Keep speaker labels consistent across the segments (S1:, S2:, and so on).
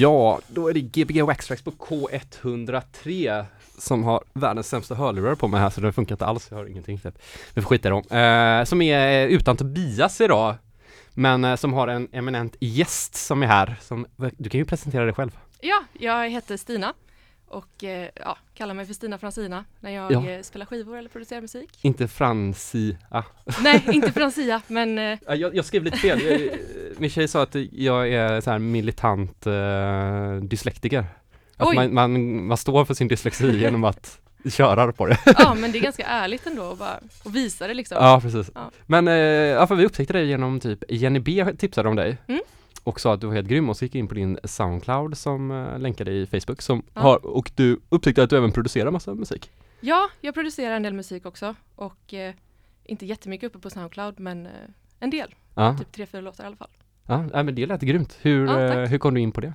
S1: Ja, då är det Gbg Waxtrax på K103 som har världens sämsta hörlurar på mig här så det funkar inte alls, jag hör ingenting typ. Vi får skita i dem. Eh, som är utan Tobias idag. Men eh, som har en eminent gäst som är här. Som, du kan ju presentera dig själv.
S2: Ja, jag heter Stina och eh, ja, kallar mig för Stina Fransina när jag
S1: Ja.
S2: eh, spelar skivor eller producerar musik.
S1: Inte Franci, ah.
S2: Nej, inte Francia, men eh,
S1: Ja, Jag, jag skrev lite fel. Min tjej sa att jag är så här militant eh, dyslektiker. Att man, man, man står för sin dyslexi genom att köra på det.
S2: ja, men det är ganska ärligt ändå att bara och visa det liksom.
S1: Ja, precis.
S2: Ja.
S1: Men, ja, för vi upptäckte dig genom typ Jenny B tipsade om dig.
S2: Mm.
S1: Och sa att du var helt grym och så gick in på din Soundcloud som uh, länkade i Facebook som
S2: Ja.
S1: har, och du upptäckte att du även producerar massa musik.
S2: Ja, jag producerar en del musik också och eh, inte jättemycket uppe på Soundcloud, men eh, en del.
S1: Ja,
S2: Typ tre, fyra låtar i alla fall.
S1: ja nej, men det lät grymt. Hur,
S2: Ja,
S1: eh, hur kom du in på det?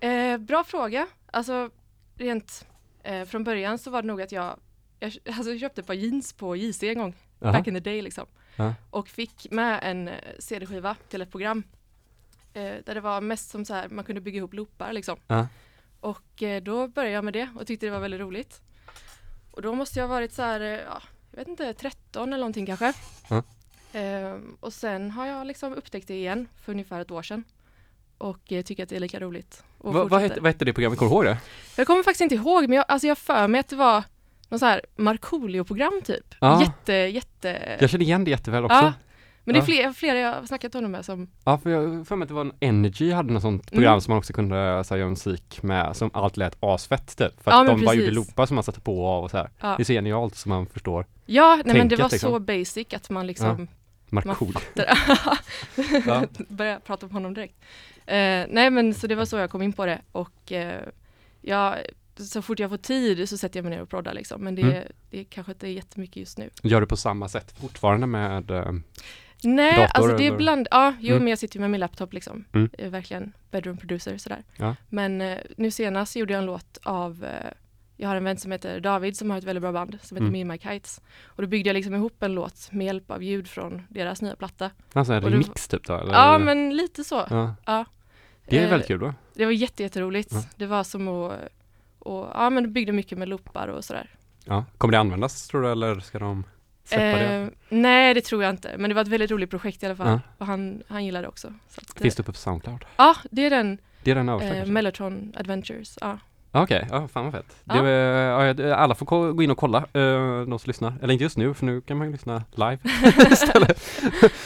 S2: Eh, bra fråga. Alltså rent eh, från början så var det nog att jag, jag alltså, jag köpte ett par jeans på JC en gång,
S1: Jaha.
S2: back in the day liksom. Och fick med en eh, CD-skiva till ett program. Eh, där det var mest som så här, man kunde bygga ihop loopar liksom.
S1: Ja.
S2: Och eh, då började jag med det och tyckte det var väldigt roligt. Och då måste jag ha varit så här, eh, ja, jag vet inte, 13 eller någonting kanske.
S1: Ja.
S2: Ehm, och sen har jag liksom upptäckt det igen för ungefär ett år sedan. Och eh, tycker att det är lika roligt.
S1: Va, vad, hette, vad hette det programmet? Kommer du ihåg det?
S2: Jag kommer faktiskt inte ihåg, men jag, alltså jag för mig att det var någon så här Markoolio-program typ.
S1: Ja.
S2: Jätte, jätte...
S1: Jag känner igen det jätteväl också.
S2: ja. Men det är fler, flera jag har snackat honom med som...
S1: Ja, för jag för mig att det var en Energy hade något sånt program
S2: Mm.
S1: som man också kunde så här, göra musik med, som allt lät asfett typ. För
S2: Ja,
S1: att de bara gjorde
S2: precis.
S1: loopar som man satte på och av och så här.
S2: Ja,
S1: Det är så genialt som man förstår.
S2: ja nej, men det
S1: tänket,
S2: var
S1: liksom.
S2: så basic att man liksom...
S1: Markoolio. Ja.
S2: Börja prata om honom direkt. Eh, nej men så det var så jag kom in på det och eh, jag, så fort jag får tid så sätter jag mig ner och proddar liksom. Men det,
S1: Mm.
S2: det kanske inte är jättemycket just nu.
S1: Gör du på samma sätt fortfarande med eh,
S2: Nej,
S1: Dator
S2: alltså det är bland, ja, jo
S1: Mm.
S2: men jag sitter ju med min laptop liksom.
S1: Mm.
S2: Jag är verkligen bedroom producer sådär.
S1: Ja.
S2: Men eh, nu senast gjorde jag en låt av, eh, jag har en vän som heter David som har ett väldigt bra band som heter
S1: Mm.
S2: Me My Kites. Och då byggde jag liksom ihop en låt med hjälp av ljud från deras nya platta.
S1: alltså en remix typ då? Eller?
S2: Ja men lite så.
S1: Ja.
S2: Ja.
S1: Det är
S2: Eh,
S1: väldigt kul då.
S2: Det var jätte, jätteroligt.
S1: Ja.
S2: Det var som att, och, ja men byggde mycket med loopar och sådär.
S1: Ja. Kommer det användas tror du eller ska de?
S2: Eh, nej det tror jag inte, men det var ett väldigt roligt projekt i alla fall.
S1: Ja.
S2: Och han, han gillade det också. Så att,
S1: Finns det uppe på Soundcloud?
S2: Ja, det är den
S1: Det är den översta
S2: eh? Mellotron Adventures. Ja.
S1: Okej, ja fan vad fett.
S2: Ja.
S1: Det, ja, alla får gå in och kolla, uh, de som lyssnar. Eller inte just nu, för nu kan man ju lyssna live istället.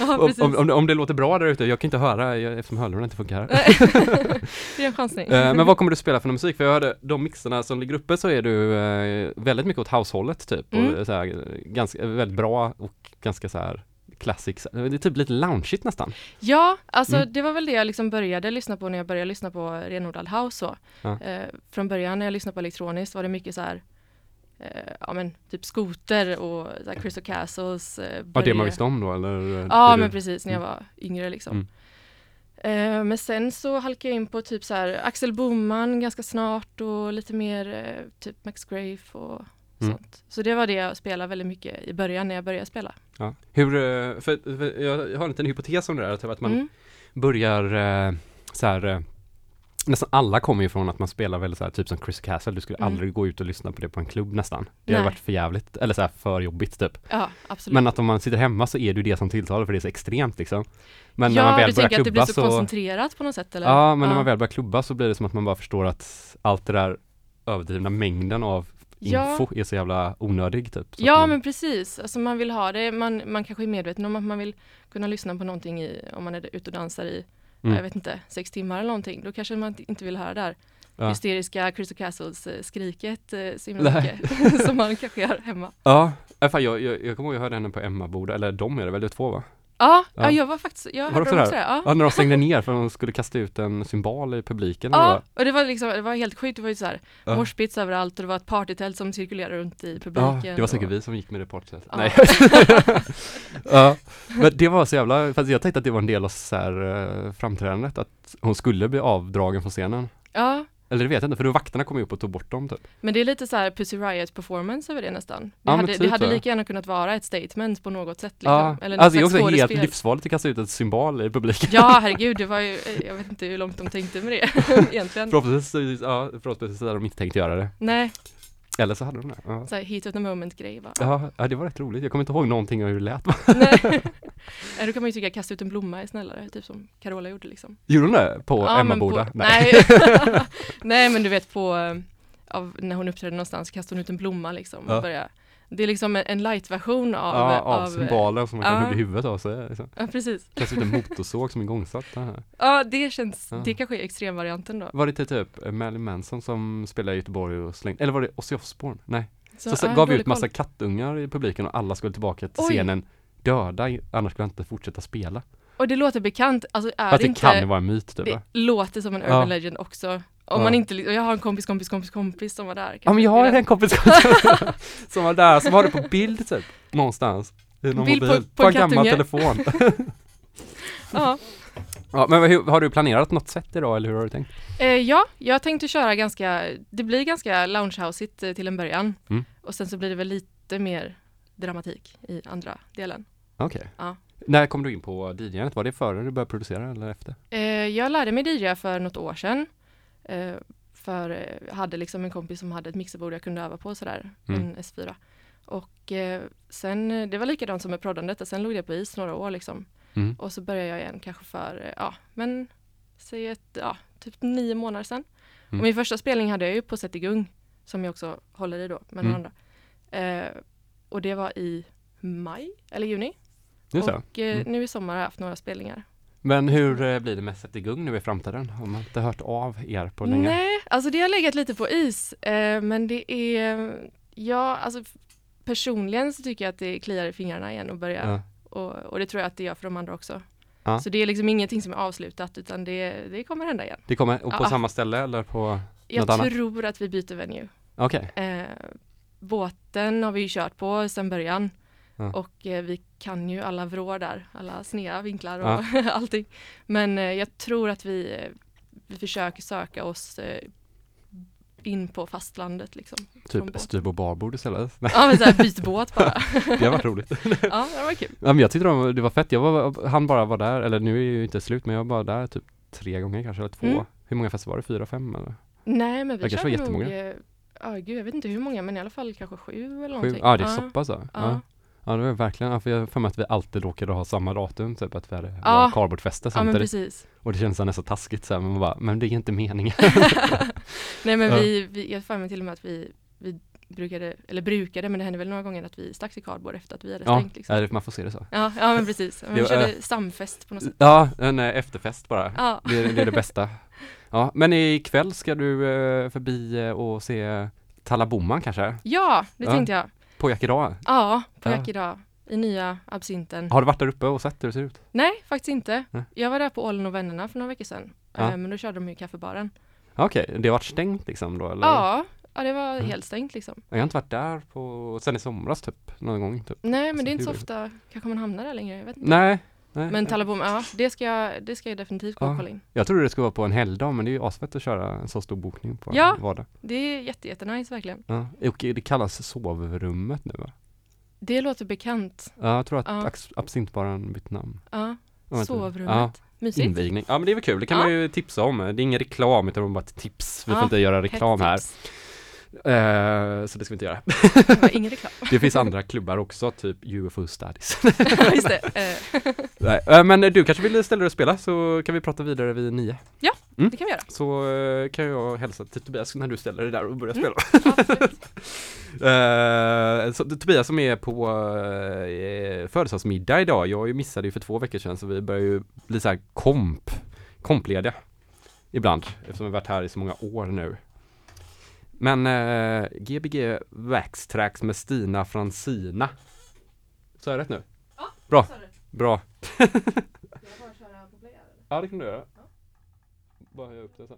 S2: ja,
S1: om, om, om, det- låter bra där ute, jag kan inte höra jag, eftersom hörlurarna inte funkar
S2: det är en chansning.
S1: Eh, men vad kommer du spela för musik? För jag hörde de mixarna som ligger uppe så är du eh, väldigt mycket åt househållet typ.
S2: Mm.
S1: Och så här, ganska, väldigt bra och ganska så här classic. Det är typ lite loungeigt nästan.
S2: Ja, alltså
S1: Mm.
S2: det var väl det jag liksom började lyssna på när jag började lyssna på renodlad house. Så.
S1: Ja.
S2: Eh, från början när jag lyssnade på elektroniskt var det mycket så här eh, ja men typ skoter och så här Crystal Castles. Eh,
S1: Var det man visste om då eller?
S2: Ja
S1: det
S2: men precis när jag var yngre liksom. Eh, men sen så halkade jag in på typ så här Axel Boman ganska snart och lite mer eh, typ Max Grafe och
S1: Mm.
S2: Så det var det jag spelade väldigt mycket i början när jag började spela.
S1: Ja. Hur, eh, för, för jag har en liten hypotes om det där, typ att man
S2: Mm.
S1: börjar eh, så här eh, Nästan alla kommer ju från att man spelar väldigt så här, typ som Chris Castle, du skulle
S2: Mm.
S1: aldrig gå ut och lyssna på det på en klubb nästan. Det har
S2: Nej.
S1: varit för jävligt, eller så här för jobbigt typ.
S2: Ja, absolut.
S1: Men att om man sitter hemma så är det ju det som tilltalar för det är så extremt liksom. Men
S2: ja,
S1: när man väl
S2: du
S1: börjar
S2: tänker att det blir
S1: klubba
S2: så,
S1: så,
S2: koncentrerat på något sätt eller?
S1: Ja, men när man väl börjar klubba så blir det som att man bara förstår att allt det där överdrivna mängden av
S2: Ja.
S1: info är så jävla onödig typ.
S2: Ja
S1: man,
S2: men precis, alltså man vill ha det, man, man kanske är medveten om att man vill kunna lyssna på någonting i, om man är ute och dansar i,
S1: Mm.
S2: jag vet inte, sex timmar eller någonting, då kanske man inte vill höra där
S1: Ja.
S2: hysteriska Crystal Castles eh, skriket eh, så himla mycket som man kanske gör hemma.
S1: Ja, fan, jag, jag, jag kommer ihåg jag hörde henne på Emmaboda, eller de är det väl, det är två va?
S2: Ja,
S1: Ja.
S2: ja. jag var faktiskt, jag
S1: Var
S2: hörde
S1: också
S2: det. Ja.
S1: Ja, när de stängde ner för de skulle kasta ut en symbol i publiken. eller
S2: Ja,
S1: vad?
S2: och det var liksom, det var helt sjukt, det var ju så här
S1: Ja.
S2: moshpits överallt och det var ett partytält som cirkulerade runt i publiken.
S1: Ja, det var säkert
S2: och,
S1: vi som gick med det partyt.
S2: Ja.
S1: Nej. ja, men det var så jävla, fast jag tänkte att det var en del av så här, eh, framträdandet, att hon skulle bli avdragen från scenen.
S2: Ja,
S1: Eller det vet jag inte, för då vakterna kom ju upp och tog bort dem typ.
S2: Men det är lite så här Pussy Riot performance över det nästan. Det
S1: Ja,
S2: hade,
S1: typ
S2: det hade lika gärna kunnat vara ett statement på något sätt. Liksom.
S1: Ja,
S2: Eller
S1: alltså det är också helt livsfarligt att kasta ut ett symbol i publiken.
S2: Ja, herregud, det var ju, jag vet inte hur långt de tänkte med det egentligen.
S1: Förhoppningsvis, ja, förhoppningsvis hade de inte tänkt göra det.
S2: Nej,
S1: Eller så hade de det. Ja.
S2: så här heat of the moment grej bara.
S1: Ja, ja, det var rätt roligt. Jag kommer inte ihåg någonting av hur det lät.
S2: Nej. Då kan man ju tycka att kasta ut en blomma är snällare, typ som Carola gjorde liksom.
S1: Gjorde de det? På
S2: Ja,
S1: Emmaboda?
S2: på- Nej. Nej, men du vet på, eh, av, när hon uppträdde någonstans kastade hon ut en blomma liksom. Och
S1: Ja.
S2: började, det är liksom en, light-version av,
S1: ja, av,
S2: av
S1: symboler som man kan
S2: ja.
S1: hugga huvudet av sig. Liksom.
S2: Ja, precis.
S1: Ut en motorsåg som igångsatt. det här.
S2: Ja, det känns,
S1: Ja.
S2: det kanske är extremvarianten då.
S1: Var det typ Marilyn Manson som spelade i Göteborg och slängde, eller var det Ozzy Osbourne? Nej. Så, så gav vi ut massa
S2: koll.
S1: kattungar i publiken och alla skulle tillbaka till
S2: Oj.
S1: scenen döda, annars skulle jag inte fortsätta spela.
S2: Och det låter bekant, alltså är
S1: Fast
S2: det
S1: det
S2: inte,
S1: kan ju vara en myt typ.
S2: det låter som en urban legend också. Om
S1: Ja.
S2: man inte, jag har en kompis, kompis, kompis, kompis som var där.
S1: Ja
S2: kanske
S1: men jag har en kompis som var där, som har det på bild typ, någonstans. I någon
S2: Bild på-
S1: mobil,
S2: på
S1: på
S2: en
S1: en gammal telefon.
S2: Ja.
S1: ja men hur, har du planerat något sätt idag eller hur har du tänkt?
S2: Eh, ja, jag tänkte köra ganska, det blir ganska loungehousigt eh, till en början.
S1: Mm.
S2: Och sen så blir det väl lite mer dramatik i andra delen.
S1: Okej.
S2: Ja.
S1: När kom du in på DJandet? Var det före du började producera eller efter?
S2: Eh, jag lärde mig DJa för något år sedan. Eh, för eh, jag hade liksom en kompis som hade ett mixerbord jag kunde öva på sådär,
S1: Mm.
S2: en S4. Och eh, sen, eh, det var likadant som med proddandet, sen låg det på is några år liksom.
S1: Mm.
S2: Och så började jag igen kanske för, eh, ja, men säg ett, ja, typ nio månader sedan.
S1: Mm.
S2: Och min första spelning hade jag ju på igång, som jag också håller i då med
S1: Mm.
S2: andra. Eh, och det var i maj, eller juni.
S1: Just
S2: och eh,
S1: Mm.
S2: nu i sommar har jag haft några spelningar.
S1: Men hur eh, blir det med Sätt igång nu i framtiden? Har man inte hört av er på länge?
S2: Nej, alltså det har legat lite på is, eh, men det är, ja, alltså personligen så tycker jag att det kliar i fingrarna igen och börja,
S1: Ja.
S2: och, och det tror jag att det gör för de andra också.
S1: Ja.
S2: Så det är liksom ingenting som är avslutat utan det, det kommer hända igen.
S1: Det kommer, och på
S2: Ja.
S1: samma ställe eller på,
S2: Jag
S1: Något annat?
S2: tror att vi byter venue.
S1: okej.
S2: Eh, båten har vi ju kört på sedan början
S1: Ja.
S2: och eh, vi kan ju alla vrår där, alla sneda vinklar och allting. Men eh, jag tror att vi, eh, vi försöker söka oss in på fastlandet liksom.
S1: Typ styrbord barbord istället.
S2: Ja men såhär byt båt bara.
S1: det har varit roligt.
S2: ja det var kul.
S1: Ja men jag tyckte de, det var fett, jag var, han bara var där, eller nu är ju inte slut men jag var bara där typ tre gånger kanske, eller två.
S2: Mm.
S1: Hur många fester var det? Fyra, fem eller?
S2: Nej men vi
S1: Det kanske var
S2: körde nog, ja gud jag vet inte hur många men i alla fall kanske sju eller
S1: Sju?
S2: någonting.
S1: Ja det är så pass ja.
S2: Ja.
S1: Ja. Det var verkligen, ja, för jag har för mig att vi alltid råkade ha samma datum, typ att vi hade
S2: Ja.
S1: cardboardfester
S2: Ja men
S1: samtidigt.
S2: precis.
S1: och det känns så nästan taskigt så här, men man bara, men det är inte meningen.
S2: Nej men vi, vi, jag får mig till och med att vi, vi brukade, eller brukade, men det hände väl några gånger att vi stack till cardboard efter att vi hade stängt liksom.
S1: ja, det- man får se det så.
S2: Ja, ja men precis. Vi körde stamfest på något sätt.
S1: Ja, en eh, efterfest bara.
S2: Ja.
S1: Det, är- det är det bästa. Ja, men ikväll ska du eh, förbi eh, och se Talla Bomman kanske?
S2: ja, det
S1: Ja.
S2: tänkte jag.
S1: På Jack idag.
S2: Ja, på
S1: Ja.
S2: Jack idag. I nya absinten.
S1: Har du varit där uppe och sett hur det ser ut?
S2: Nej, faktiskt inte.
S1: Nej.
S2: Jag var där på Ålen och vännerna för några veckor sedan.
S1: Ja.
S2: Eh, Men då körde de ju kaffebaren.
S1: Okej, det har varit stängt liksom då eller?
S2: Ja, ja, det var
S1: Mm.
S2: helt stängt liksom.
S1: Jag har inte varit där på, sen i somras typ, någon gång typ.
S2: Nej, men det är inte så ofta kanske man hamnar där längre. Jag vet inte.
S1: Nej. Nej.
S2: Men Tallabom, ja, det ska, jag, det ska jag definitivt gå och
S1: Ja.
S2: kolla in.
S1: Jag trodde det skulle vara på en helgdag men det är ju asfett att köra en så stor bokning på
S2: Ja.
S1: en vardag.
S2: Det är jätte, jättenice verkligen.
S1: Ja. Och det kallas sovrummet nu va?
S2: Det låter bekant.
S1: Ja, jag tror att
S2: Ja.
S1: ja. absintbaren bytt namn.
S2: Ja, sovrummet.
S1: Ja,
S2: Mysigt.
S1: invigning. Ja men det är väl kul, det kan
S2: Ja.
S1: man ju tipsa om. Det är ingen reklam utan bara ett tips. Vi
S2: Ja,
S1: får inte göra reklam här.
S2: tips.
S1: Eh, så det ska vi inte göra.
S2: Det ingen reklam.
S1: Det finns andra klubbar också, typ UFO Studies.
S2: Ja, Just det. Eh,
S1: Nej, eh, men du kanske vill ställa dig och spela så kan vi prata vidare vid nio.
S2: Det kan vi göra.
S1: Så eh, kan jag hälsa till Tobias när du ställer dig där och börjar
S2: Mm.
S1: spela. Eh, så Tobias som är på uh, födelsedagsmiddag idag, jag missade ju för två veckor sedan så vi börjar ju bli så här komp, komplediga ibland eftersom vi varit här i så många år nu. Men eh, Gbg Waxtrax med Stina Francina. Så är det rätt nu?
S2: Ja,
S1: Bra,
S2: sa
S1: bra.
S2: Jag bara köra på play, eller?
S1: Ja det kan du göra. Bara höja upp det sen.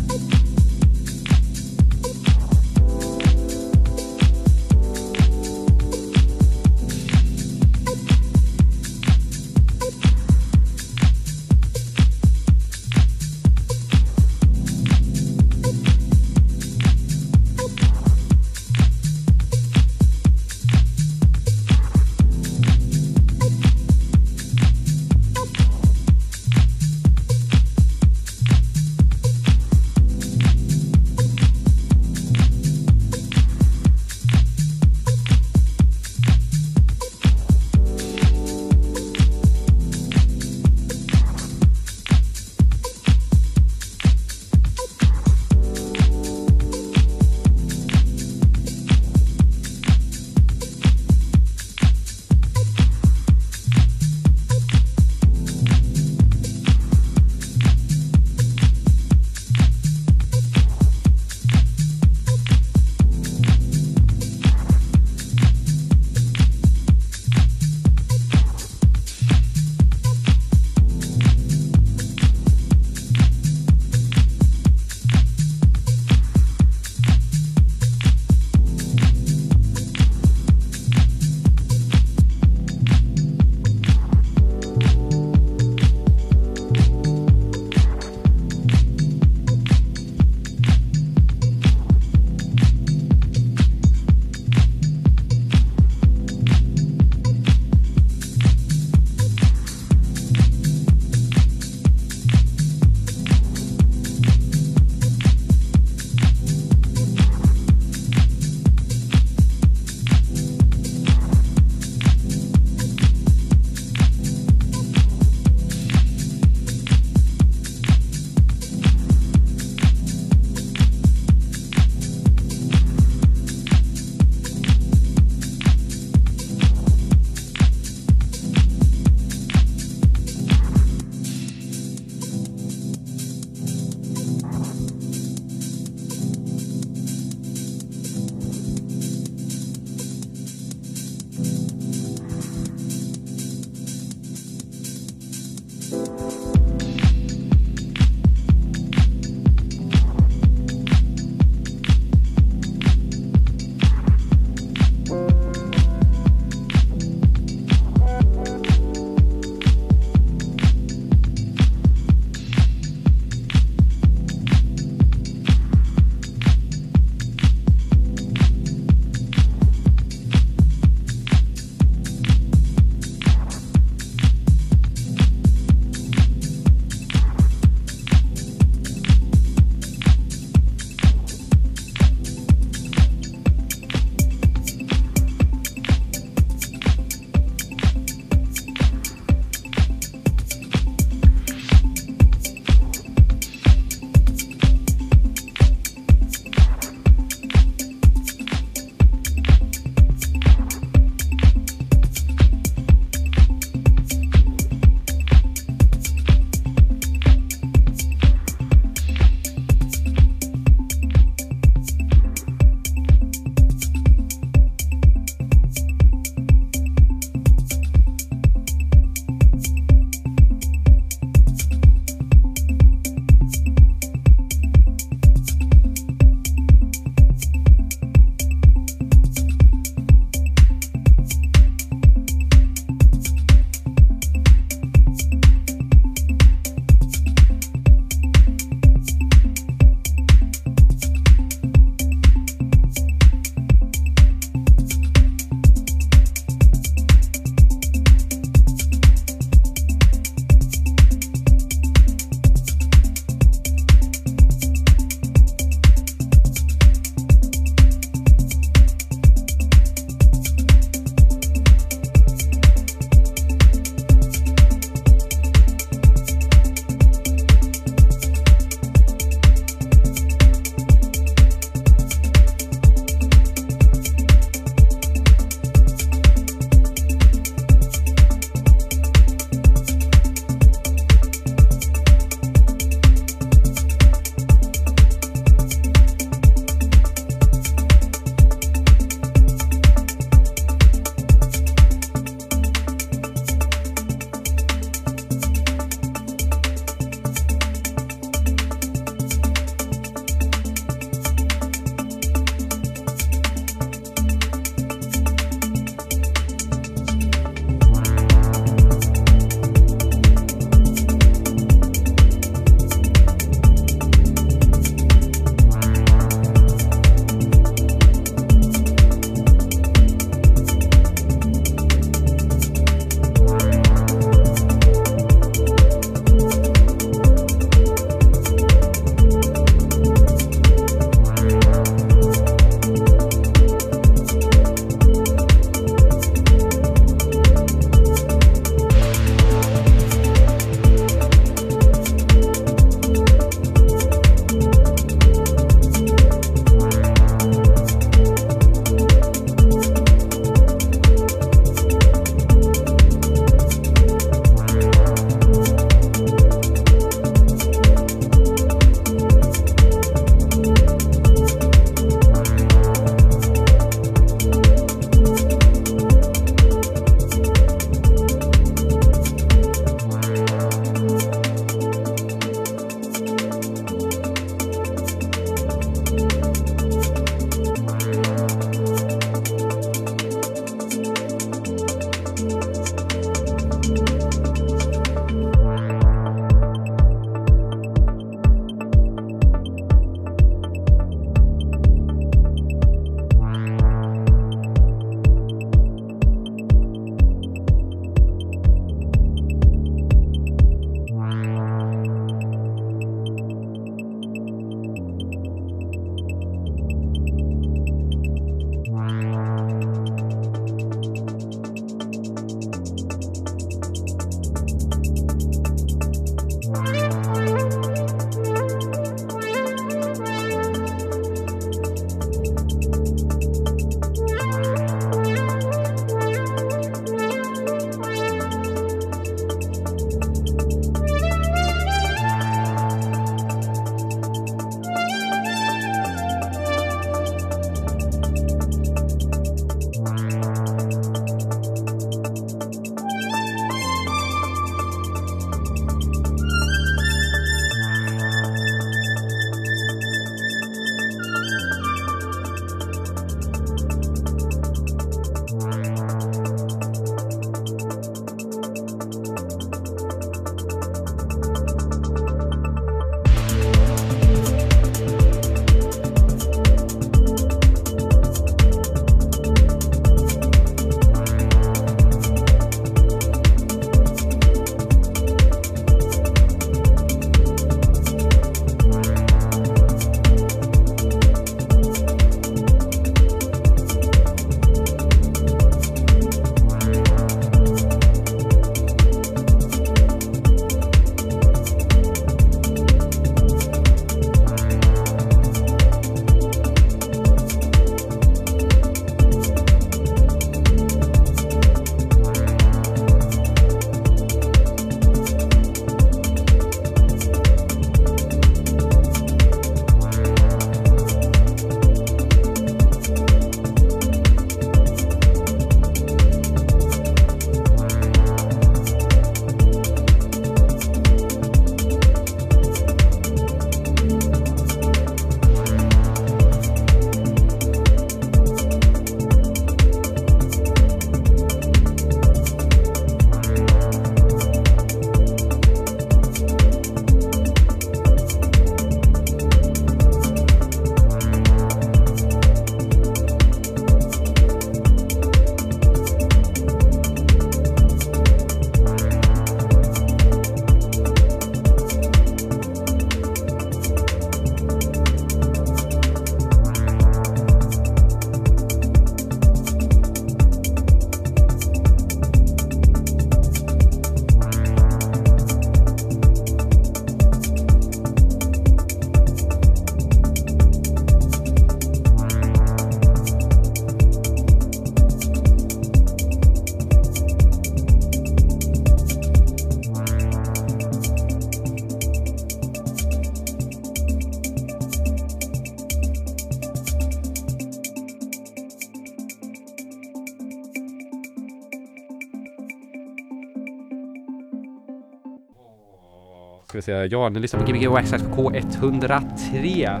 S1: Ska vi ja ni lyssnar på Gbg Waxtrax på K103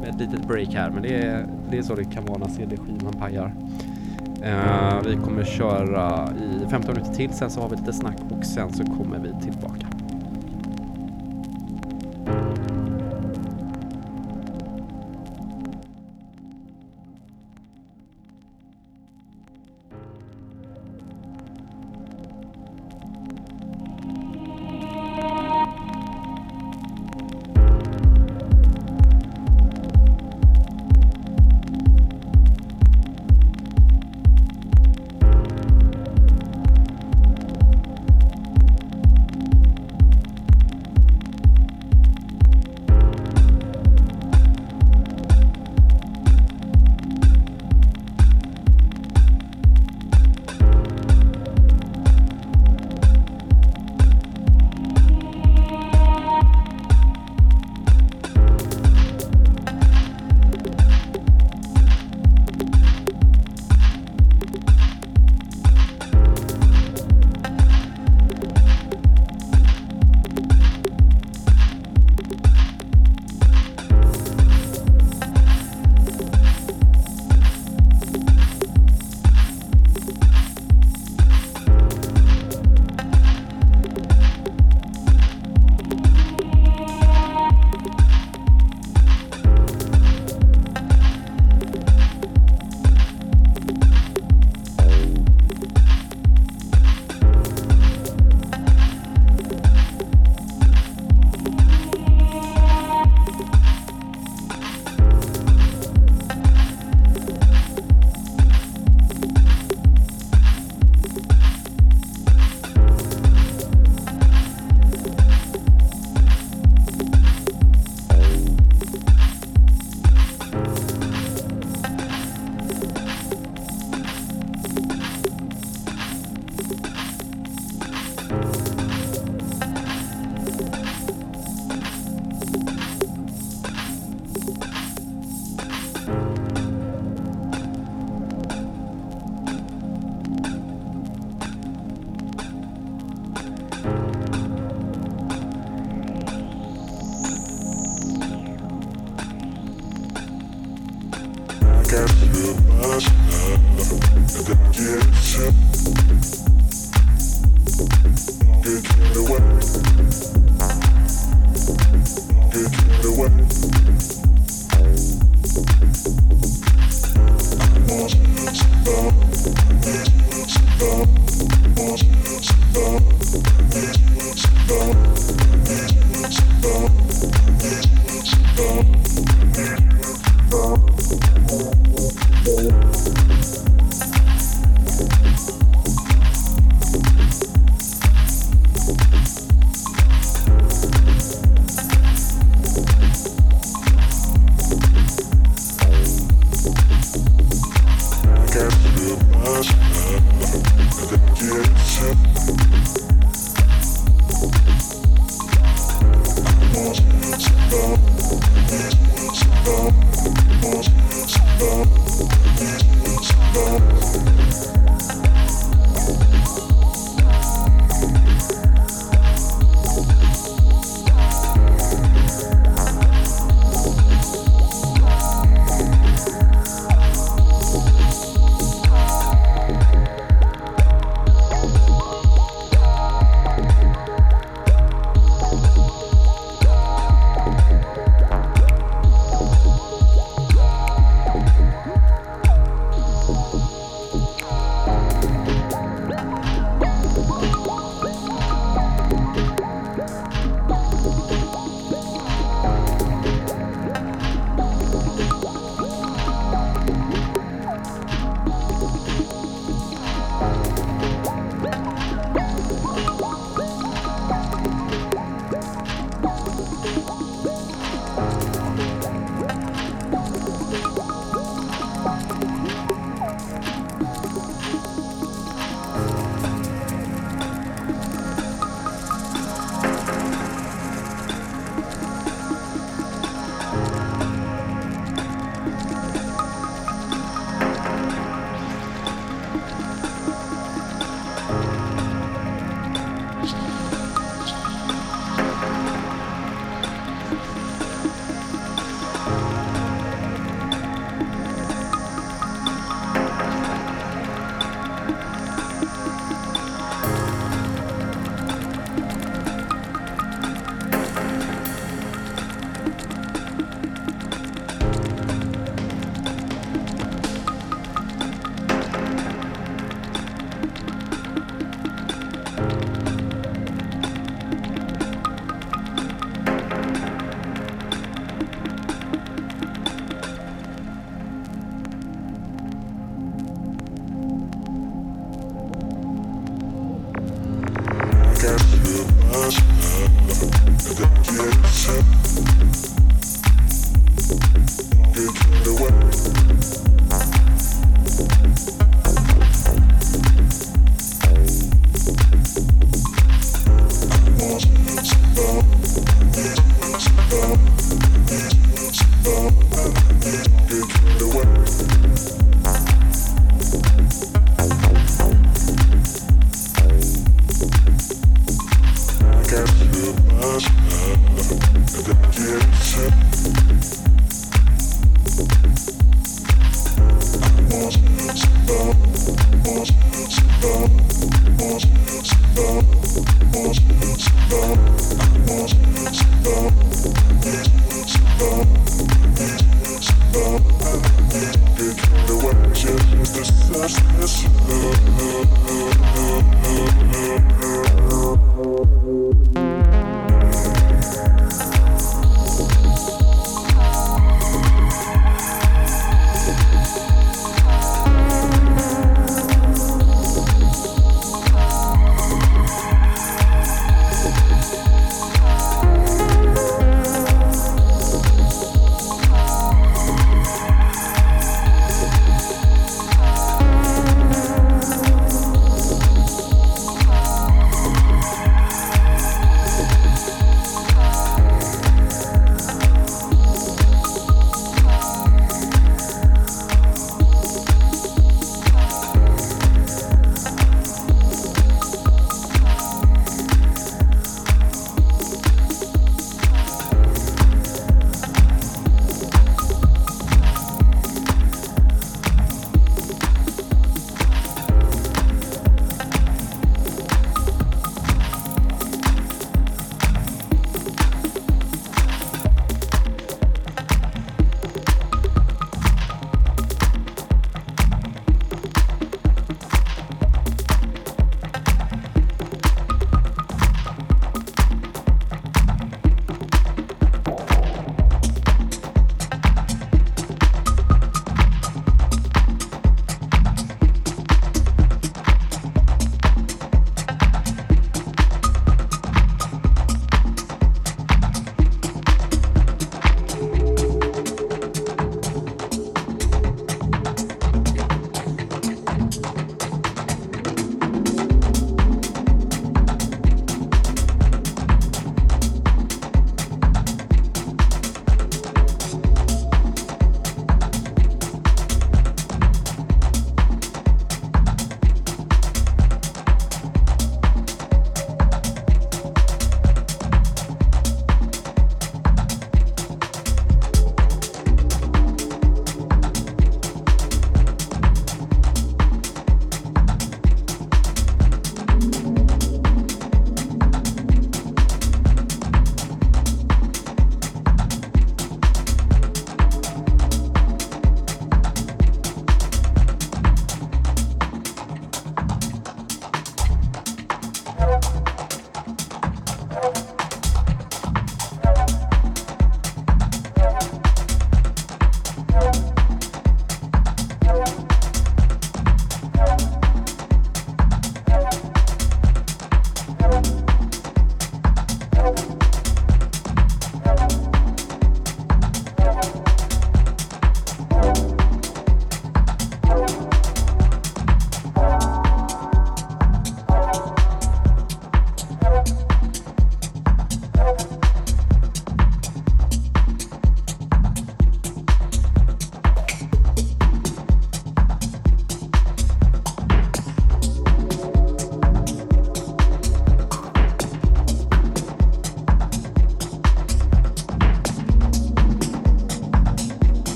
S1: med ett litet break här men det är, det är så det kan vara när CD-skivan pajar. Uh, vi kommer köra i 15 minuter till, sen så har vi lite snack och sen så kommer vi tillbaka.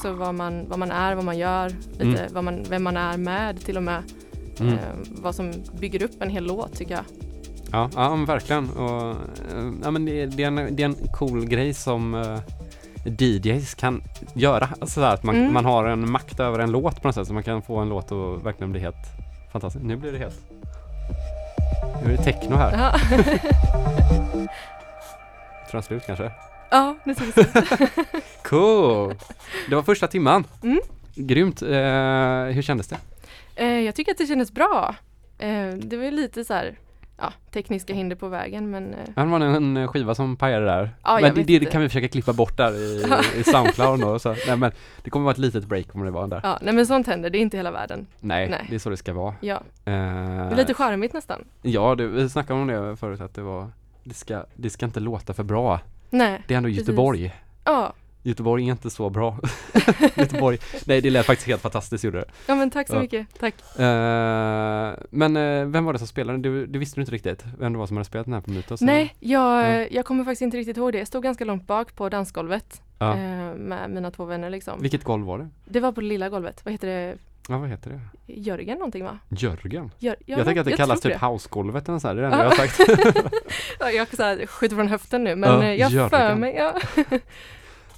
S2: Också vad man, vad man är, vad man gör, lite vad man, vem man är med till och med.
S1: Mm.
S2: Eh, vad som bygger upp en hel låt tycker jag.
S1: Ja, ja men verkligen. Och, eh, ja, men det, det, är en, det är en cool grej som eh, DJs kan göra. Alltså att man,
S2: Mm.
S1: man har en makt över en låt på något sätt så man kan få en låt att verkligen bli helt fantastisk. Nu blir det helt... Nu är det techno här.
S2: Ja,
S1: Tror jag slut kanske.
S2: ja nu ser det ut.
S1: Cool! Det var första timman.
S2: Mm.
S1: Grymt. Eh, hur kändes det?
S2: Eh, jag tycker att det kändes bra. Eh, det var lite så här, ja, tekniska hinder på vägen men eh,
S1: Ja, Det var en skiva som pajade där.
S2: Ja,
S1: men det, det kan vi försöka klippa bort där i, i Soundcloud då, så. Nej men det kommer vara ett litet break om det var där.
S2: ja, nej men sånt händer, det är inte hela världen.
S1: Nej,
S2: Nej.
S1: det är så det ska vara.
S2: Ja,
S1: Eh,
S2: det är lite charmigt nästan.
S1: Ja, du, vi snackade om det förut att det var det ska, det ska inte låta för bra.
S2: Nej,
S1: Det är ändå
S2: Precis.
S1: Göteborg.
S2: ja,
S1: Göteborg är inte så bra. Göteborg, nej det lät faktiskt helt fantastiskt gjorde det.
S2: ja men tack så
S1: Ja.
S2: mycket, tack.
S1: Eh, men eh, vem var det som spelade? Du, du visste du inte riktigt vem det var som hade spelat den här på Mytos?
S2: Nej, jag,
S1: Ja.
S2: jag kommer faktiskt inte riktigt ihåg det. Jag stod ganska långt bak på dansgolvet med mina två vänner liksom.
S1: Vilket golv var det?
S2: Det var på det lilla golvet, vad heter det?
S1: Ja, vad heter det?
S2: Jörgen någonting va?
S1: Jörgen?
S2: Jör, ja,
S1: jag tänker att det kallas typ housegolvet eller så här, det är det enda
S2: Ja.
S1: jag har sagt.
S2: Ja, jag så här, skjuter från höften nu men
S1: Ja,
S2: jag
S1: Jörgen.
S2: för mig, ja.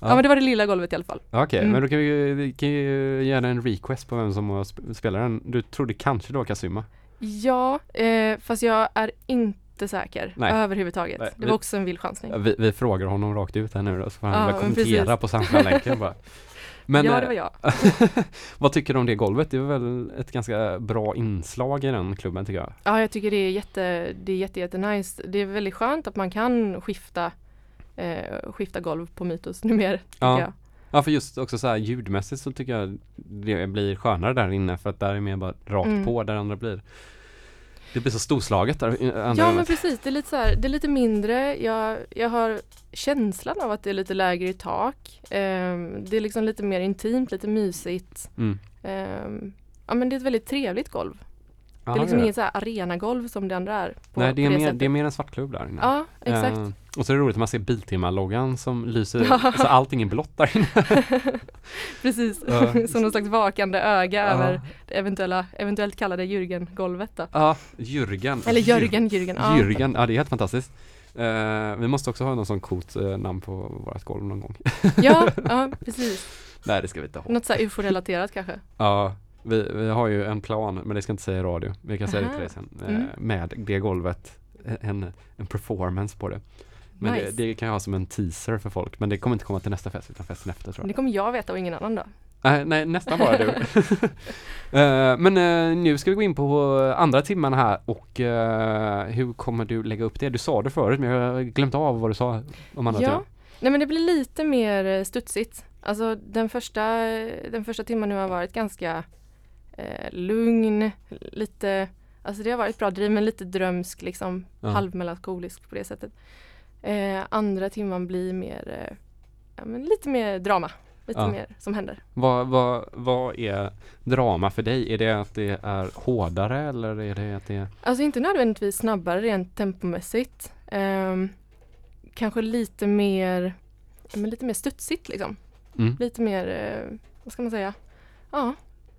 S2: ja. men det var det lilla golvet i alla fall.
S1: Okej,
S2: Mm.
S1: men då kan vi, vi kan ju göra en request på vem som spelar den. Du trodde kanske det var Kazuma?
S2: Ja, eh, fast jag är inte säker
S1: Nej.
S2: överhuvudtaget.
S1: Nej,
S2: det
S1: vi-
S2: var också en vild chansning.
S1: Ja, Vi, vi frågar honom rakt ut här nu då, så får han
S2: Ja,
S1: kommentera
S2: precis.
S1: på Soundcloud-länken bara. Men
S2: ja,
S1: eh,
S2: det var jag.
S1: vad tycker du om det golvet? Det är väl ett ganska bra inslag i den klubben tycker jag.
S2: Ja, jag tycker det är jätte, det är jätte, jätte nice. Det är väldigt skönt att man kan skifta, eh, skifta golv på Mytos numera.
S1: Ja.
S2: jag.
S1: Ja för just också så här ljudmässigt så tycker jag det blir skönare där inne för att där är mer bara rakt
S2: Mm.
S1: på där andra blir Det blir så storslaget där
S2: Ja, men precis. Det är lite så här, det är lite mindre. Jag, jag har känslan av att det är lite lägre i tak. Ehm, det är liksom lite mer intimt, lite mysigt.
S1: Mm.
S2: Ehm, ja, men det är ett väldigt trevligt golv. Det är liksom
S1: det
S2: inget så här arenagolv som det andra är. På,
S1: Nej det är,
S2: på
S1: mer, det är mer en svartklubb där inne.
S2: Ja, exakt.
S1: Eh, och så är det roligt att man ser Biltema-loggan som lyser, så allting är blått där inne.
S2: Precis,
S1: Ja.
S2: som någon slags vakande öga
S1: Ja.
S2: över det eventuella, eventuellt kallade Jürgen-golvet då.
S1: Ja, Jürgen.
S2: Eller Jörgen, Jürgen. Ja.
S1: Jürgen, ja det är helt fantastiskt. Eh, vi måste också ha någon sån coolt eh, namn på vårt golv någon gång.
S2: Ja, ja, precis.
S1: Nej det ska vi inte ha.
S2: Något så här ufo-relaterat kanske.
S1: Ja, vi, vi har ju en plan, men det ska inte säga i radio. Vi kan säga det till dig sen. Eh,
S2: Mm.
S1: med det golvet, en, en performance på det. Men
S2: Nice.
S1: det, det kan jag ha som en teaser för folk. Men det kommer inte komma till nästa fest utan festen efter tror jag.
S2: Det kommer jag veta och ingen annan då.
S1: Nej, nej, nästan bara du. Eh, men eh, nu ska vi gå in på andra timman här och eh, hur kommer du lägga upp det? Du sa det förut men jag har glömt av vad du sa om andra
S2: Ja,
S1: timman.
S2: nej men det blir lite mer eh, studsigt. Alltså den första, den första timmen nu har varit ganska eh, lugn, lite, alltså det har varit bra driv men lite drömsk liksom,
S1: Ja.
S2: halvmelankolisk på det sättet. Eh, andra timman blir mer, eh, ja, men lite mer drama, lite
S1: Ja.
S2: mer som händer.
S1: Vad, vad, vad är drama för dig? Är det att det är hårdare eller är det att det är...
S2: Alltså inte nödvändigtvis snabbare rent tempomässigt. Ehm, kanske lite mer, men lite mer studsigt liksom.
S1: Mm.
S2: lite mer, eh, vad ska man säga? Ja,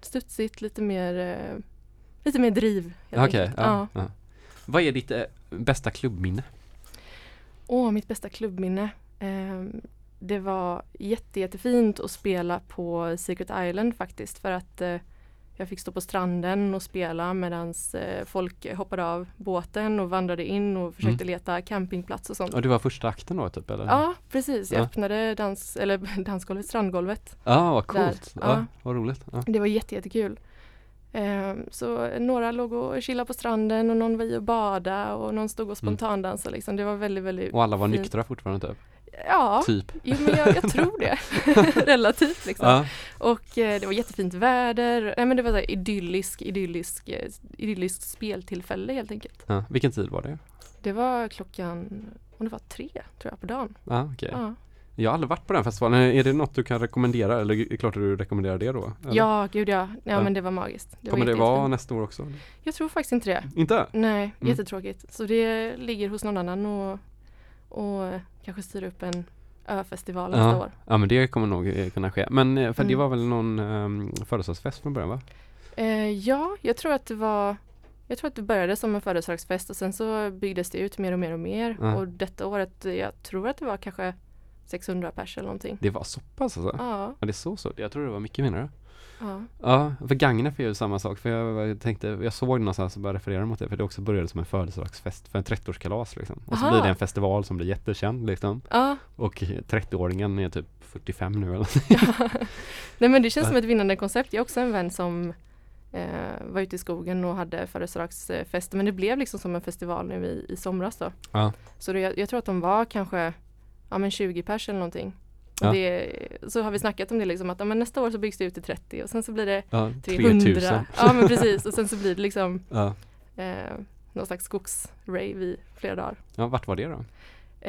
S2: studsigt, lite mer, eh, lite mer driv.
S1: Okej,
S2: enkelt.
S1: ja, ja. Vad är ditt eh, bästa klubbminne?
S2: Åh, mitt bästa klubbminne. Ehm, det var jätte, jättefint att spela på Secret Island faktiskt för att eh, jag fick stå på stranden och spela medan eh, folk hoppade av båten och vandrade in och försökte leta campingplats och sånt.
S1: Och det var första akten då typ eller?
S2: Ja, precis. Jag
S1: Ja.
S2: öppnade dans, eller dansgolvet, strandgolvet.
S1: Ja, vad coolt. Ja,
S2: ja.
S1: vad roligt. Ja.
S2: Det var jätte, jättekul. Ehm, så några låg och chillade på stranden och någon var i och bada och någon stod och spontandansade liksom. Det var väldigt, väldigt
S1: Mm. Och alla var
S2: fint.
S1: nyktra fortfarande typ?
S2: Ja,
S1: Typ.
S2: jo, men jag, jag tror det. Relativt liksom.
S1: Ja.
S2: Och eh, det var jättefint väder. Nej, men det var så här idyllisk, idyllisk, eh, idyllisk speltillfälle helt enkelt.
S1: ja. Vilken tid var det?
S2: Det var klockan, om det var tre tror jag på dagen.
S1: Ja, okej.
S2: Ja,
S1: Jag har aldrig varit på den festivalen. Är det något du kan rekommendera? Eller är det klart att du rekommenderar det då? Eller?
S2: ja gud ja. ja.
S1: Ja.
S2: men det var magiskt. Det
S1: Kommer
S2: var
S1: det vara nästa år också?
S2: Jag tror faktiskt inte det.
S1: Inte?
S2: Nej,
S1: Mm.
S2: jättetråkigt. Så det ligger hos någon annan och, och kanske styra upp en Ö-festival nästa
S1: Ja.
S2: år.
S1: Ja men det kommer nog eh, kunna ske. Men eh, för det
S2: Mm.
S1: var väl någon um, födelsedagsfest från början va?
S2: Eh, ja, jag tror att det var jag tror att det började som en födelsedagsfest och sen så byggdes det ut mer och mer och mer.
S1: Ja.
S2: Och detta året, eh, jag tror att det var kanske 600 pers eller någonting.
S1: Det var så pass alltså?
S2: Ja,
S1: Ja det är så så. Jag tror det var mycket mindre.
S2: Ja.
S1: Ja, för Gagnef är ju samma sak. För jag, jag tänkte, jag såg någonstans och började referera mot det. För det också började som en födelsedagsfest för en 30-årskalas liksom. Och så
S2: Aha.
S1: blir det en festival som blir jättekänd liksom.
S2: ja.
S1: Och 30-åringen är typ 45 nu eller något.
S2: Nej men det känns
S1: Ja.
S2: som ett vinnande koncept. Jag har också en vän som eh, var ute i skogen och hade födelsedagsfest. Men det blev liksom som en festival nu i, i somras då.
S1: Ja.
S2: Så det, jag, jag tror att de var kanske ja, men 20 pers eller någonting.
S1: Ja.
S2: det, så har vi snackat om det liksom att ja, men nästa år så byggs det ut till 30 och sen så blir det
S1: Ja,
S2: 300.
S1: 3000.
S2: Ja men precis och sen så blir det liksom
S1: Ja.
S2: eh, någon slags skogsrave i flera dagar.
S1: ja, vart var det då?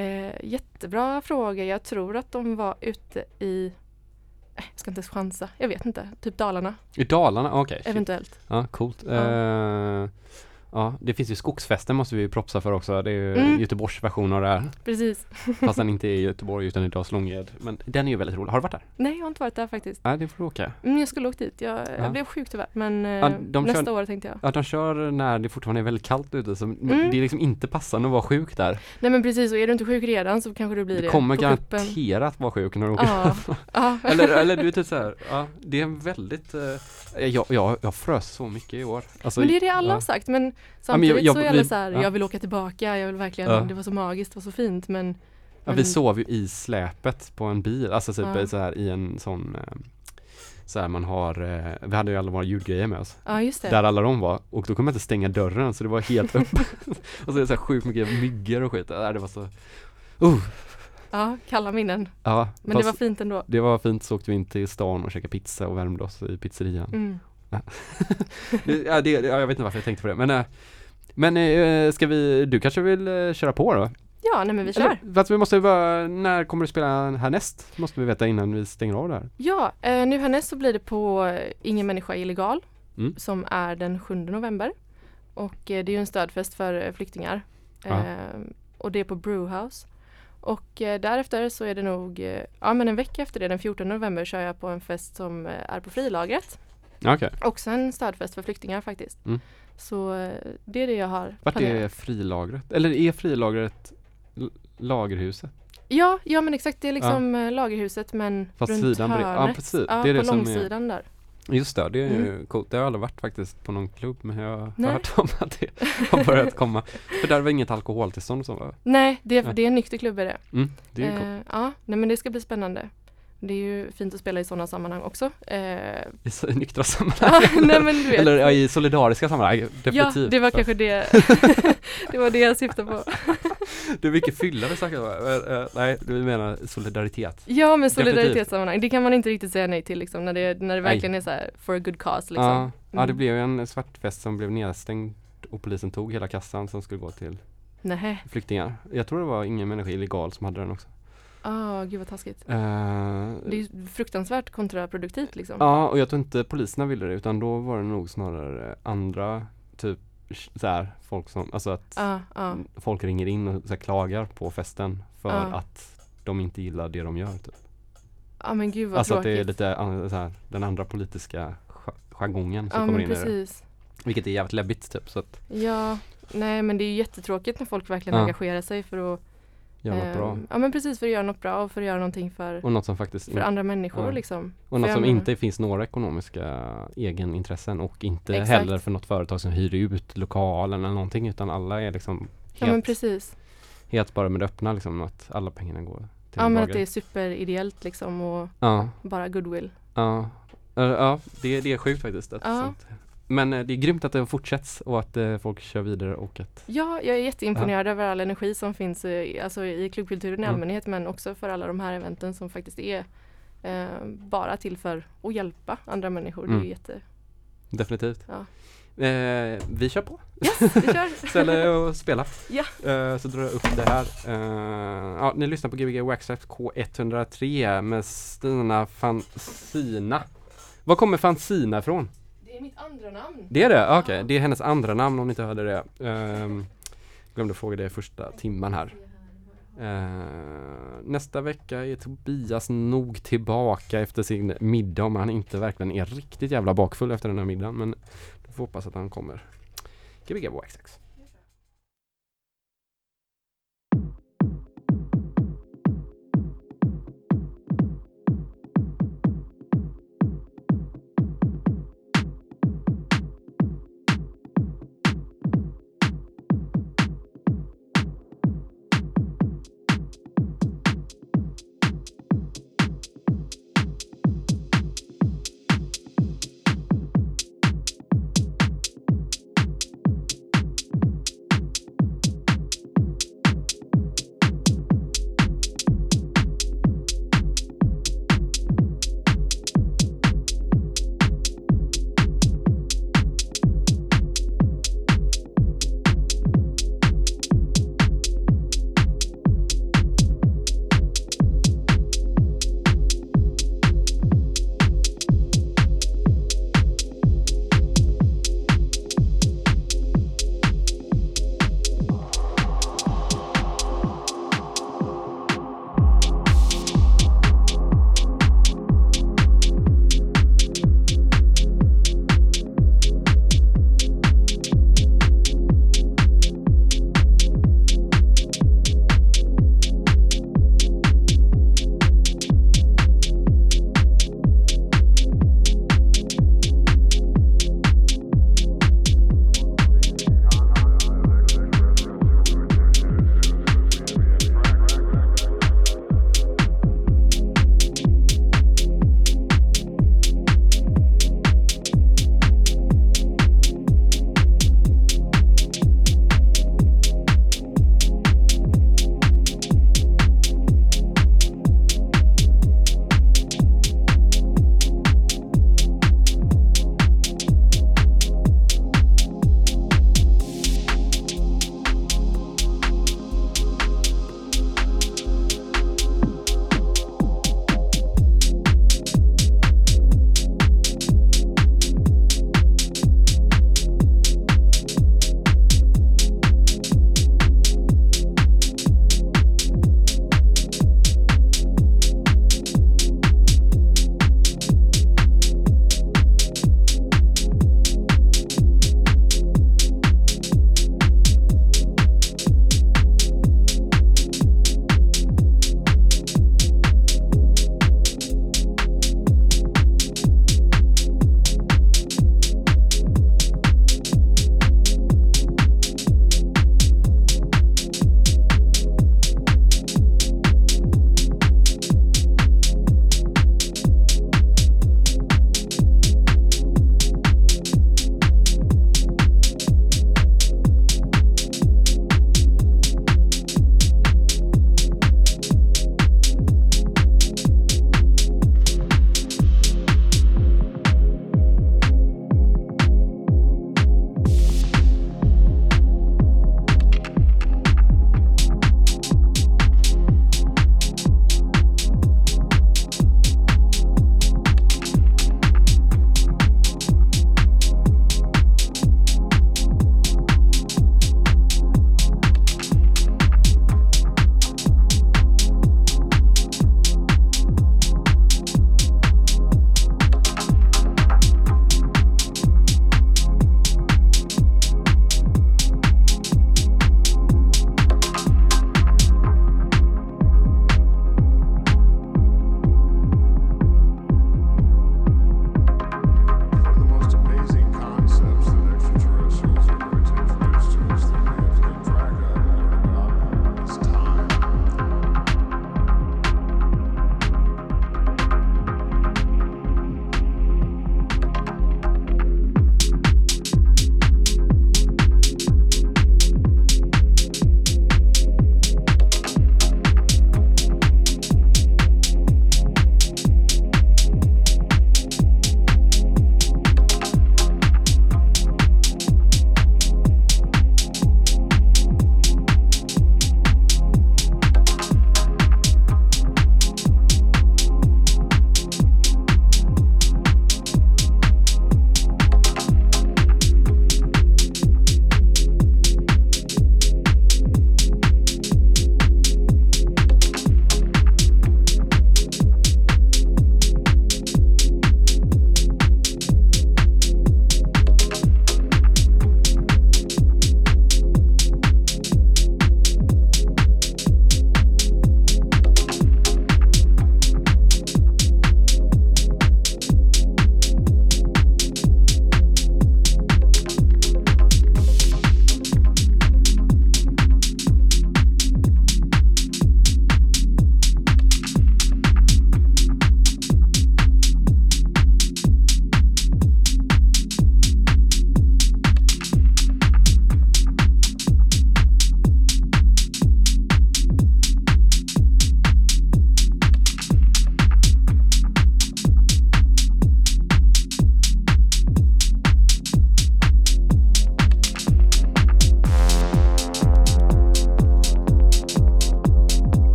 S2: Eh, jättebra fråga. Jag tror att de var ute i eh, jag ska inte ens chansa. Jag vet inte. Typ Dalarna
S1: I Dalarna? Okej. shit.
S2: eventuellt.
S1: Ja, coolt.
S2: Ja.
S1: Ja. Ja, det finns ju Skogsfesten måste vi ju propsa för också. Det är ju
S2: Mm.
S1: Göteborgs version av det här.
S2: Precis.
S1: Fast den inte är i Göteborg utan i Dalslånged. Men den är ju väldigt rolig. Har du varit där?
S2: Nej, jag har inte varit där faktiskt.
S1: Nej, det får du åka.
S2: Men jag skulle åkt dit. Jag,
S1: Ja.
S2: jag blev sjuk tyvärr. Men eh,
S1: Ja, de
S2: nästa
S1: kör-
S2: år tänkte jag.
S1: Ja, de kör när det fortfarande är väldigt kallt ute. Så
S2: Mm.
S1: Det är liksom inte passande att vara sjuk där.
S2: Nej men precis, och är du inte sjuk redan så kanske du blir det.
S1: Du kommer
S2: kuppen.
S1: garanterat vara sjuk när du åker.
S2: Ja. ja.
S1: eller, eller du är typ såhär, ja, det är en väldigt, eh, jag, jag, jag frös så mycket i år. Alltså,
S2: Men det är det alla har sagt. Men samtidigt
S1: jag-
S2: så är
S1: vi-
S2: alla så här,
S1: ja.
S2: jag vill åka tillbaka, jag vill verkligen, det var så magiskt, det var så fint men
S1: Ja, vi sov ju i släpet på en bil, alltså typ
S2: Ja.
S1: så här i en sån eh, så här man har, eh, vi hade ju alla våra ljudgrejer med oss
S2: Ja just det.
S1: Där alla de var och då kunde man inte stänga dörren så det var helt öppet Och så är det så här sjukt mycket myggor och skit, det var så uh,
S2: Ja, kalla minnen.
S1: Ja,
S2: Men det var fint ändå.
S1: det var fint så åkte vi in till stan och käkade pizza och värmde oss i pizzerian
S2: Mm.
S1: ja, det, ja, Jag vet inte varför jag tänkte på det men eh, Men eh, ska vi, du kanske vill eh, köra på då?
S2: Ja, nej men vi kör.
S1: Eller, fast vi måste bara, när kommer du spela härnäst? Måste vi veta innan vi stänger av det här
S2: Ja, nu härnäst så blir det på Ingen människa illegal
S1: Mm.
S2: som är den 7 november. Och det är ju en stödfest för flyktingar.
S1: Ja.
S2: Eh, och det är på Brewhouse. Och därefter så är det nog, ja men en vecka efter det, den 14 november, kör jag på en fest som är på frilagret.
S1: Okej,
S2: Också en stödfest för flyktingar faktiskt.
S1: Mm.
S2: Så eh, det är det jag har
S1: vart är
S2: planerat.
S1: frilagret? Eller är frilagret lagerhuset?
S2: Ja, ja men exakt, det är liksom eh, lagerhuset men
S1: Fast
S2: runt
S1: sidan bredvid. Ja,
S2: hörnet.
S1: precis.
S2: Ja,
S1: Det är
S2: på
S1: det som är-
S2: långsidan där.
S1: Just det, det är ju
S2: Mm.
S1: coolt. Det har jag aldrig varit faktiskt på någon klubb men jag har
S2: Nej.
S1: hört om att det har börjat komma. För där var inget alkoholtillstånd och så va?
S2: Nej, det,
S1: Nej.
S2: det är en nykter klubb är det.
S1: Mm, det är ju coolt.
S2: Eh, ja, nej men det ska bli spännande. Det är ju fint att spela i sådana sammanhang också. Eh,
S1: I så- i nyktra sammanhang.
S2: ja, nej men du vet.
S1: Eller ja, i solidariska sammanhang,
S2: ja,
S1: definitivt.
S2: det var
S1: Så
S2: kanske det. det var det jag syftade på.
S1: Det är mycket fylla vi snackar om. Eh, eh, Nej, du menar solidaritet.
S2: Ja, men solidaritetssammanhang. Det kan man inte riktigt säga nej till liksom när det, när det
S1: Nej.
S2: verkligen är så här for a good cause liksom.
S1: Ja, ja, det
S2: Mm.
S1: blev en svartfest som blev nedstängd och polisen tog hela kassan som skulle gå till
S2: Nej,
S1: flyktingar. Jag tror det var ingen människa illegal som hade den också.
S2: Ah, gud vad taskigt.
S1: Eh,
S2: Det är fruktansvärt kontraproduktivt liksom.
S1: Ja, och jag tror inte poliserna ville det utan då var det nog snarare andra typ så här, folk som, alltså att
S2: Ja, ja.
S1: folk ringer in och så här, klagar på festen för
S2: Ja.
S1: att de inte gillar det de gör. Typ.
S2: Ja men gud vad
S1: Alltså att det är lite så här, den andra politiska jar- jargongen som kommer in i det.
S2: precis.
S1: Vilket är jävligt läbbigt typ så att
S2: Ja, nej men det är ju jättetråkigt när folk verkligen engagerar sig för att
S1: göra något bra.
S2: ehm, Ja men precis för att göra något bra och för att göra någonting för,
S1: Och något som faktiskt
S2: för andra människor
S1: ja.
S2: liksom.
S1: Och något som
S2: menar-
S1: inte finns några ekonomiska egenintressen och inte
S2: Exakt.
S1: heller för något företag som hyr ut lokalen eller någonting utan alla är liksom
S2: Ja men
S1: helt,
S2: precis.
S1: helt bara med det öppna liksom att alla pengarna går till
S2: Ja
S1: en
S2: men
S1: bra
S2: att det är superideellt liksom och
S1: Ja,
S2: bara goodwill.
S1: ja, ja, ja det, det är sjukt faktiskt. Att
S2: Ja.
S1: sånt. Men eh, det är grymt att det fortsätts och att eh, folk kör vidare och att
S2: Ja, jag är jätteimponerad över all energi som finns i, alltså i klubbkulturen i
S1: Mm.
S2: allmänhet men också för alla de här eventen som faktiskt är eh, bara till för att hjälpa andra människor. Det är
S1: Mm.
S2: jätte...
S1: definitivt.
S2: Ja.
S1: Eh, vi kör på.
S2: Yes, vi kör!
S1: Ställ er och spela.
S2: Ja.
S1: Eh, så drar jag upp det här. Eh, ja, ni lyssnar på Gbg Waxtrax K103 med Stina Fansina. Var kommer Fansina ifrån?
S2: Det är mitt andra namn.
S1: Det är det? Okej, det är hennes andra namn om ni inte hörde det. Um, glömde fråga det första timman här. Eh, nästa vecka är Tobias nog tillbaka efter sin middag om han inte verkligen är riktigt jävla bakfull efter den här middagen. Men du får hoppas att han kommer. Gbg